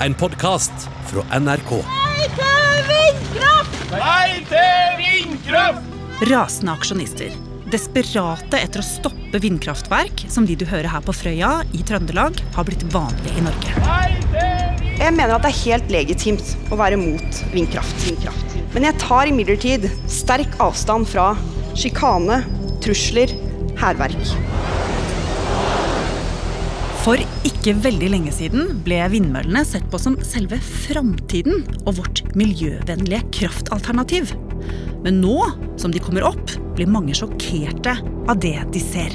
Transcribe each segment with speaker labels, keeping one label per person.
Speaker 1: En podkast fra NRK.
Speaker 2: Nei til vindkraft!
Speaker 3: Rasende aksjonister. Desperate etter å stoppe vindkraftverk, som de du hører her på Frøya i Trøndelag, har blitt vanlig i Norge.
Speaker 2: Nei til
Speaker 4: Jeg mener at det er helt legitimt å være mot vindkraft. vindkraft. Men jeg tar imidlertid sterk avstand fra sjikane, trusler, hærverk.
Speaker 3: For ikke veldig lenge siden ble vindmøllene sett på som selve framtiden og vårt miljøvennlige kraftalternativ. Men nå som de kommer opp, blir mange sjokkerte av det de ser.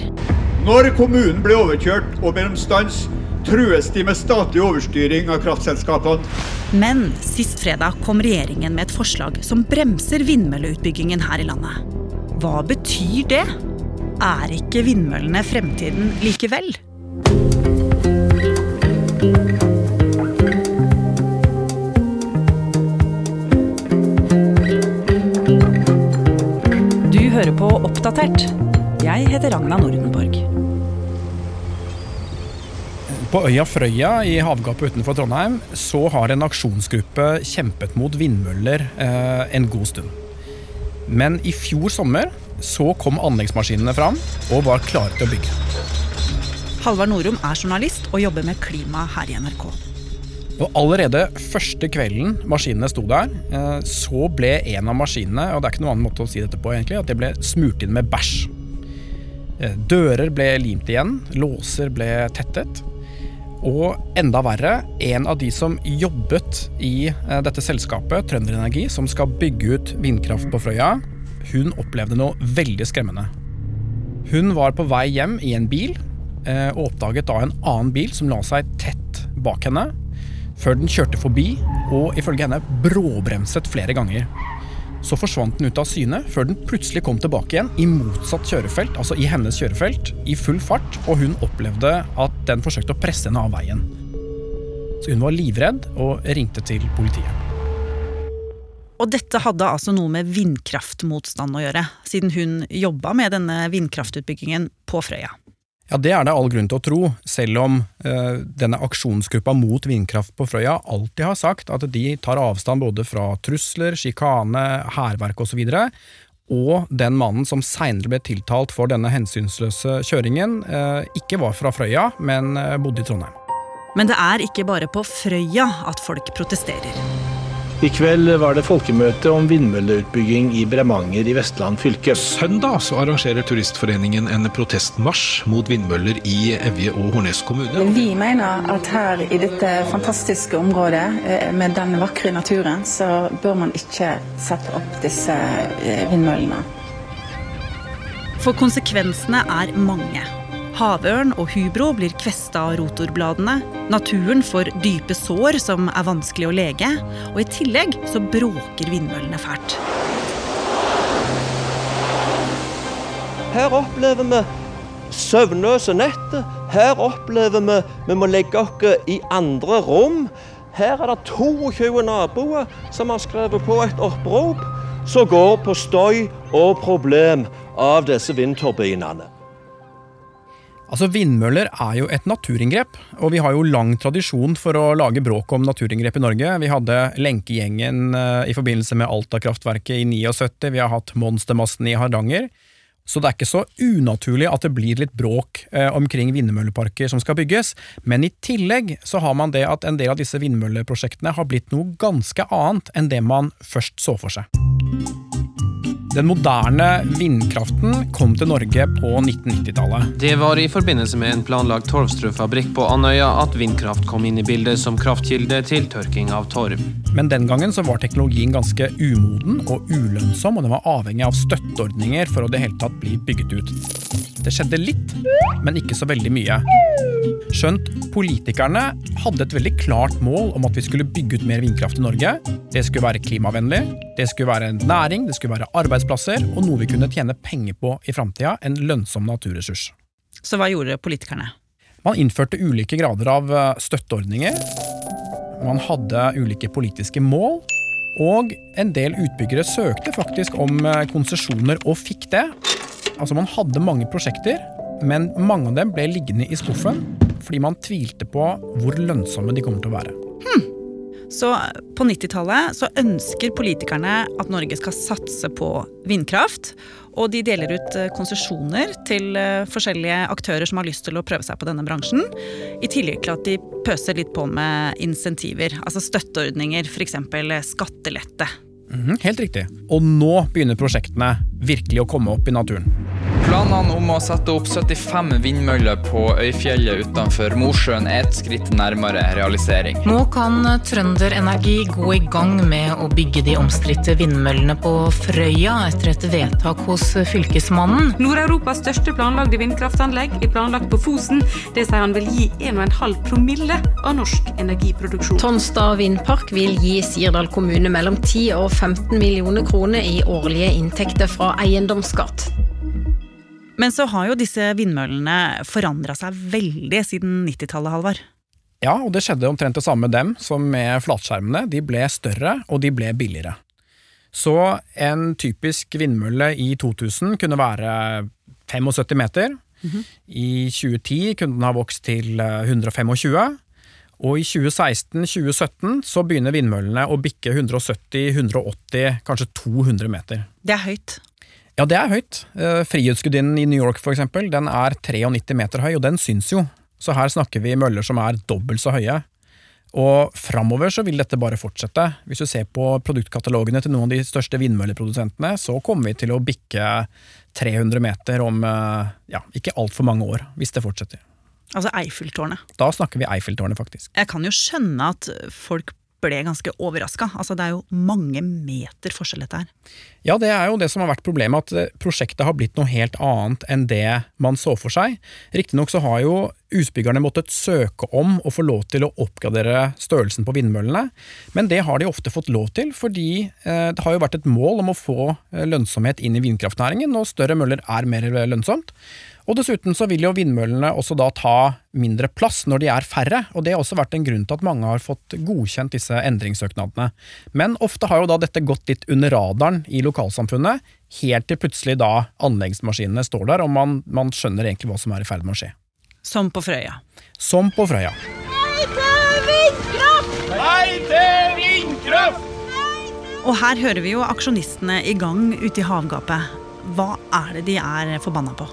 Speaker 5: Når kommunen blir overkjørt og mellom stans, trues de med statlig overstyring av kraftselskapene.
Speaker 3: Men sist fredag kom regjeringen med et forslag som bremser vindmølleutbyggingen her i landet. Hva betyr det? Er ikke vindmøllene fremtiden likevel? Du hører på Oppdatert. Jeg heter Ragna Nordenborg.
Speaker 6: På øya Frøya i havgapet utenfor Trondheim så har en aksjonsgruppe kjempet mot vindmøller eh, en god stund. Men i fjor sommer så kom anleggsmaskinene fram og var klare til å bygge.
Speaker 3: Halvard Norum er journalist og jobber med klima her i NRK.
Speaker 6: Og allerede første kvelden maskinene sto der, eh, så ble en av maskinene, og det er ikke noen annen måte å si dette på egentlig, at det ble smurt inn med bæsj. Eh, Dører ble limt igjen, låser ble tettet. Og enda verre, en av de som jobbet i eh, dette selskapet, Trønderenergi, som skal bygge ut vindkraft på Frøya, hun opplevde noe veldig skremmende. Hun var på vei hjem i en bil, og oppdaget da en annen bil som la seg tett bak henne, før den kjørte forbi og ifølge henne bråbremset flere ganger. Så forsvant den ut av syne, før den plutselig kom tilbake igjen i motsatt kjørefelt, altså i hennes kjørefelt, i full fart, og hun opplevde at den forsøkte å presse henne av veien. Så hun var livredd og ringte til politiet.
Speaker 3: Og dette hadde altså noe med vindkraftmotstand å gjøre, siden hun jobba med denne vindkraftutbyggingen på Frøya.
Speaker 6: Ja, det er det all grunn til å tro, selv om eh, denne aksjonsgruppa mot vindkraft på Frøya alltid har sagt at de tar avstand både fra trusler, sjikane, hærverk osv., og den mannen som seinere ble tiltalt for denne hensynsløse kjøringen, eh, ikke var fra Frøya, men eh, bodde i Trondheim.
Speaker 3: Men det er ikke bare på Frøya at folk protesterer.
Speaker 7: I kveld var det folkemøte om vindmølleutbygging i Bremanger i Vestland fylke.
Speaker 8: Søndag så arrangerer Turistforeningen en protestmarsj mot vindmøller i Evje og Hornnes kommune.
Speaker 9: Vi mener at her i dette fantastiske området eh, med den vakre naturen, så bør man ikke sette opp disse eh, vindmøllene.
Speaker 3: For konsekvensene er mange. Havørn og hubro blir kvesta av rotorbladene. Naturen får dype sår som er vanskelig å lege. Og i tillegg så bråker vindmøllene fælt.
Speaker 10: Her opplever vi søvnløse netter. Her opplever vi vi må legge oss i andre rom. Her er det 22 naboer som har skrevet på et opprop som går på støy og problem av disse vindturbinene.
Speaker 6: Altså Vindmøller er jo et naturinngrep, og vi har jo lang tradisjon for å lage bråk om naturinngrep i Norge. Vi hadde Lenkegjengen eh, i forbindelse med Alta-kraftverket i 79, vi har hatt monstermassen i Hardanger. Så det er ikke så unaturlig at det blir litt bråk eh, omkring vindmølleparker som skal bygges, men i tillegg så har man det at en del av disse vindmølleprosjektene har blitt noe ganske annet enn det man først så for seg. Den moderne vindkraften kom til Norge på 1990-tallet.
Speaker 11: Det var i forbindelse med en planlagt torvstrøfabrikk på Andøya at vindkraft kom inn i bildet som kraftkilde til tørking av torv.
Speaker 6: Men den gangen så var teknologien ganske umoden og ulønnsom, og den var avhengig av støtteordninger for å det hele tatt bli bygget ut. Det skjedde litt, men ikke så veldig mye. Skjønt politikerne hadde et veldig klart mål om at vi skulle bygge ut mer vindkraft i Norge. Det skulle være klimavennlig, det skulle være en næring, det skulle være arbeidsplasser, og noe vi kunne tjene penger på i framtida, en lønnsom naturressurs.
Speaker 3: Så hva gjorde politikerne?
Speaker 6: Man innførte ulike grader av eh, støtteordninger. Man hadde ulike politiske mål. Og en del utbyggere søkte faktisk om eh, konsesjoner og fikk det. Altså Man hadde mange prosjekter, men mange av dem ble liggende i skuffen fordi man tvilte på hvor lønnsomme de kommer til å være.
Speaker 3: Hmm. Så på 90-tallet så ønsker politikerne at Norge skal satse på vindkraft. Og de deler ut eh, konsesjoner til eh, forskjellige aktører som har lyst til å prøve seg på denne bransjen. I tillegg til at de pøser litt på med insentiver, altså støtteordninger, f.eks. skattelette.
Speaker 6: Mhm, helt riktig. Og nå begynner prosjektene virkelig å komme opp i naturen.
Speaker 12: Planene om å sette opp 75 vindmøller på Øyfjellet utenfor Mosjøen er et skritt nærmere realisering.
Speaker 13: Nå kan Trønder Energi gå i gang med å bygge de omstridte vindmøllene på Frøya etter et vedtak hos Fylkesmannen.
Speaker 14: Nord-Europas største planlagde vindkraftanlegg er planlagt på Fosen. Det sier han vil gi 1,5 promille av norsk energiproduksjon.
Speaker 15: Tonstad vindpark vil gi Sirdal kommune mellom 10 og 15 millioner kroner i årlige inntekter fra eiendomsskatt.
Speaker 3: Men så har jo disse vindmøllene forandra seg veldig siden 90-tallet, Halvard.
Speaker 6: Ja, og det skjedde omtrent det samme med dem som med flatskjermene. De ble større, og de ble billigere. Så en typisk vindmølle i 2000 kunne være 75 meter.
Speaker 3: Mhm.
Speaker 6: I 2010 kunne den ha vokst til 125. Og i 2016-2017 så begynner vindmøllene å bikke 170-180, kanskje 200 meter.
Speaker 3: Det er høyt.
Speaker 6: Ja, det er høyt. Eh, Frihetsgudinnen i New York for eksempel, den er 93 meter høy, og den syns jo. Så her snakker vi møller som er dobbelt så høye. Og framover så vil dette bare fortsette. Hvis du ser på produktkatalogene til noen av de største vindmølleprodusentene, så kommer vi til å bikke 300 meter om eh, ja, ikke altfor mange år, hvis det fortsetter.
Speaker 3: Altså Eiffeltårnet.
Speaker 6: Da snakker vi Eiffeltårnet, faktisk.
Speaker 3: Jeg kan jo skjønne at folk ble ganske overraska. Altså, det er jo mange meter forskjell dette her.
Speaker 6: Ja, det er jo det som har vært problemet, at eh, prosjektet har blitt noe helt annet enn det man så for seg. Riktignok så har jo utbyggerne måttet søke om å få lov til å oppgradere størrelsen på vindmøllene, men det har de ofte fått lov til, fordi eh, det har jo vært et mål om å få eh, lønnsomhet inn i vindkraftnæringen, og større møller er mer lønnsomt. Og dessuten så vil jo vindmøllene også da ta mindre plass når de er færre, og det har også vært en grunn til at mange har fått godkjent disse endringssøknadene. Men ofte har jo da dette gått litt under radaren i lokalsamfunnet, helt til plutselig da anleggsmaskinene står der, og man, man skjønner egentlig hva som er i ferd med å skje.
Speaker 3: Som på Frøya.
Speaker 6: Som på Frøya.
Speaker 2: Nei til vindkraft! Nei til vindkraft!
Speaker 3: Og her hører vi jo aksjonistene i gang ute i havgapet. Hva er det de er forbanna på?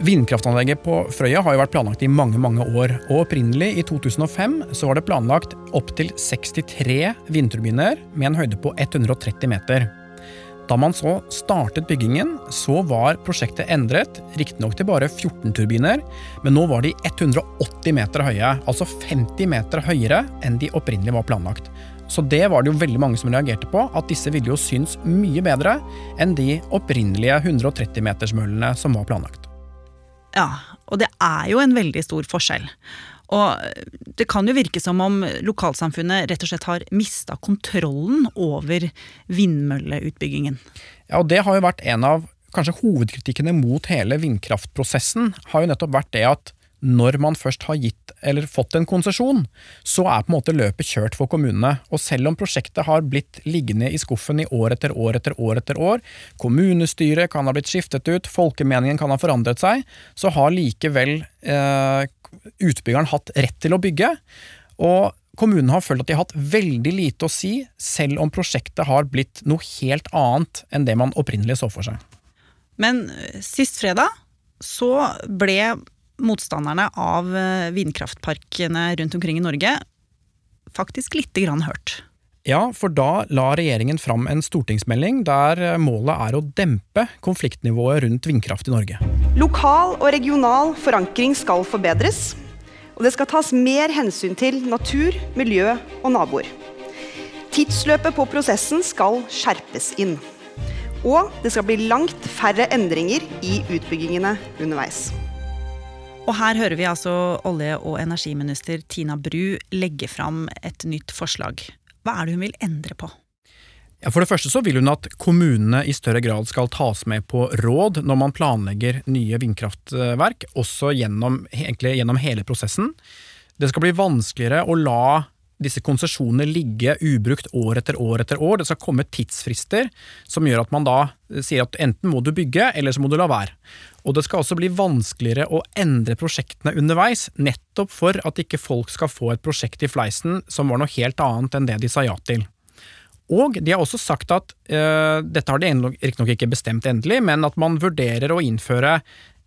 Speaker 6: Vindkraftanlegget på Frøya har jo vært planlagt i mange mange år, og opprinnelig, i 2005, så var det planlagt opptil 63 vindturbiner med en høyde på 130 meter. Da man så startet byggingen, så var prosjektet endret, riktignok til bare 14 turbiner, men nå var de 180 meter høye, altså 50 meter høyere enn de opprinnelig var planlagt. Så det var det jo veldig mange som reagerte på, at disse ville jo synes mye bedre enn de opprinnelige 130-metersmøllene som var planlagt.
Speaker 3: Ja, og det er jo en veldig stor forskjell. Og det kan jo virke som om lokalsamfunnet rett og slett har mista kontrollen over vindmølleutbyggingen.
Speaker 6: Ja, og det har jo vært en av kanskje hovedkritikkene mot hele vindkraftprosessen, har jo nettopp vært det at når man først har gitt eller fått en konsesjon, så er på en måte løpet kjørt for kommunene. Og selv om prosjektet har blitt liggende i skuffen i år etter år etter år etter år, kommunestyret kan ha blitt skiftet ut, folkemeningen kan ha forandret seg, så har likevel eh, utbyggeren hatt rett til å bygge. Og kommunene har følt at de har hatt veldig lite å si, selv om prosjektet har blitt noe helt annet enn det man opprinnelig så for seg.
Speaker 3: Men sist fredag så ble motstanderne av vindkraftparkene rundt omkring i Norge faktisk lite grann hørt.
Speaker 6: Ja, for da la regjeringen fram en stortingsmelding der målet er å dempe konfliktnivået rundt vindkraft i Norge.
Speaker 4: Lokal og regional forankring skal forbedres, og det skal tas mer hensyn til natur, miljø og naboer. Tidsløpet på prosessen skal skjerpes inn. Og det skal bli langt færre endringer i utbyggingene underveis.
Speaker 3: Og her hører vi altså olje- og energiminister Tina Bru legge fram et nytt forslag. Hva er det hun vil endre på?
Speaker 6: Ja, For det første så vil hun at kommunene i større grad skal tas med på råd når man planlegger nye vindkraftverk, også gjennom, gjennom hele prosessen. Det skal bli vanskeligere å la disse konsesjonene ligge ubrukt år etter år etter år. Det skal komme tidsfrister som gjør at man da sier at enten må du bygge, eller så må du la være. Og det skal også bli vanskeligere å endre prosjektene underveis, nettopp for at ikke folk skal få et prosjekt i fleisen som var noe helt annet enn det de sa ja til. Og de har også sagt at øh, dette har de riktignok ikke bestemt endelig, men at man vurderer å innføre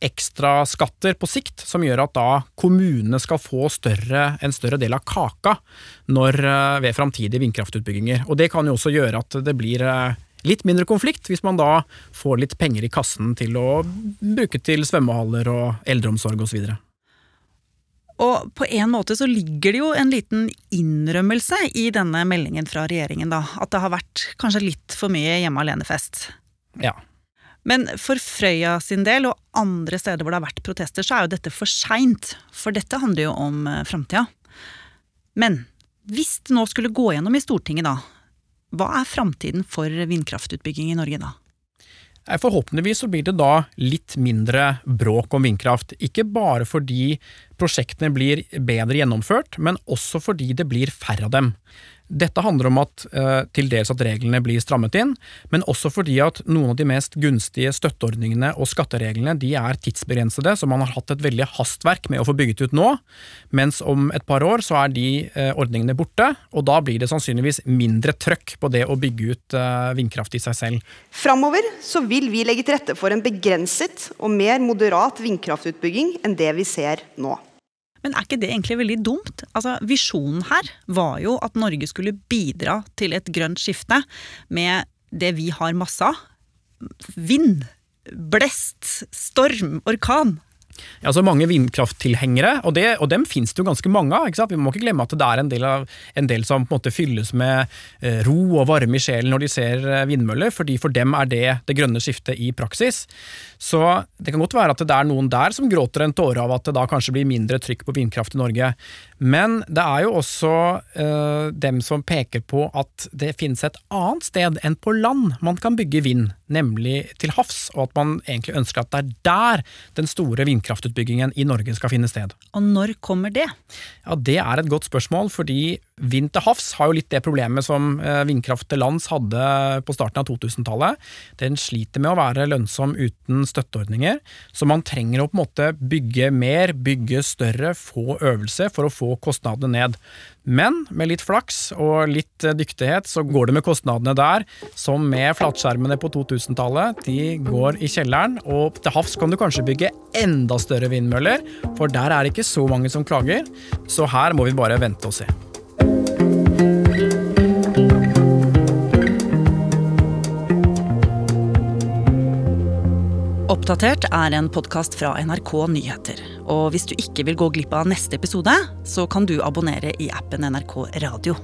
Speaker 6: ekstra skatter på sikt, som gjør at da kommunene skal få større, en større del av kaka når, uh, ved framtidige vindkraftutbygginger. Og det kan jo også gjøre at det blir uh, litt mindre konflikt, hvis man da får litt penger i kassen til å bruke til svømmehaller og eldreomsorg osv.
Speaker 3: Og på en måte så ligger det jo en liten innrømmelse i denne meldingen fra regjeringen, da. At det har vært kanskje litt for mye hjemme alene-fest.
Speaker 6: Ja.
Speaker 3: Men for Frøya sin del, og andre steder hvor det har vært protester, så er jo dette for seint. For dette handler jo om eh, framtida. Men hvis det nå skulle gå gjennom i Stortinget, da, hva er framtiden for vindkraftutbygging i Norge da?
Speaker 6: Forhåpentligvis så blir det da litt mindre bråk om vindkraft. Ikke bare fordi prosjektene blir bedre gjennomført, men også fordi det blir færre av dem. Dette handler om at eh, til dels at reglene blir strammet inn, men også fordi at noen av de mest gunstige støtteordningene og skattereglene de er tidsbegrensede, så man har hatt et veldig hastverk med å få bygget ut nå, mens om et par år så er de eh, ordningene borte, og da blir det sannsynligvis mindre trøkk på det å bygge ut eh, vindkraft i seg selv.
Speaker 4: Framover så vil vi legge til rette for en begrenset og mer moderat vindkraftutbygging enn det vi ser nå.
Speaker 3: Men er ikke det egentlig veldig dumt? Altså, Visjonen her var jo at Norge skulle bidra til et grønt skifte med det vi har masse av. Vind, blest, storm, orkan.
Speaker 6: Ja, så Mange vindkrafttilhengere, og, det, og dem finnes det jo ganske mange av. ikke sant? Vi må ikke glemme at det er en del, av, en del som på en måte fylles med eh, ro og varme i sjelen når de ser eh, vindmøller, fordi for dem er det det grønne skiftet i praksis. Så det kan godt være at det er noen der som gråter en tåre av at det da kanskje blir mindre trykk på vindkraft i Norge. Men det er jo også øh, dem som peker på at det finnes et annet sted enn på land man kan bygge vind, nemlig til havs, og at man egentlig ønsker at det er der den store vindkraftutbyggingen i Norge skal finne sted.
Speaker 3: Og når kommer det?
Speaker 6: Ja, Det er et godt spørsmål, fordi vind til havs har jo litt det problemet som uh, vindkraft til lands hadde på starten av 2000-tallet. Den sliter med å være lønnsom uten støtteordninger, så man trenger å på en måte bygge mer, bygge større, få øvelse for å få kostnadene ned. Men med litt flaks og litt eh, dyktighet så går det med kostnadene der som med flatskjermene på 2000-tallet. De går i kjelleren, og til havs kan du kanskje bygge enda større vindmøller, for der er det ikke så mange som klager. Så her må vi bare vente og se.
Speaker 3: Oppdatert er en podkast fra NRK Nyheter. Og hvis du ikke vil gå glipp av neste episode, så kan du abonnere i appen NRK Radio.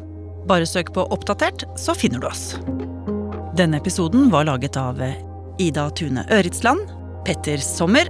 Speaker 3: Bare søk på Oppdatert, så finner du oss. Denne episoden var laget av Ida Tune Øritsland, Petter Sommer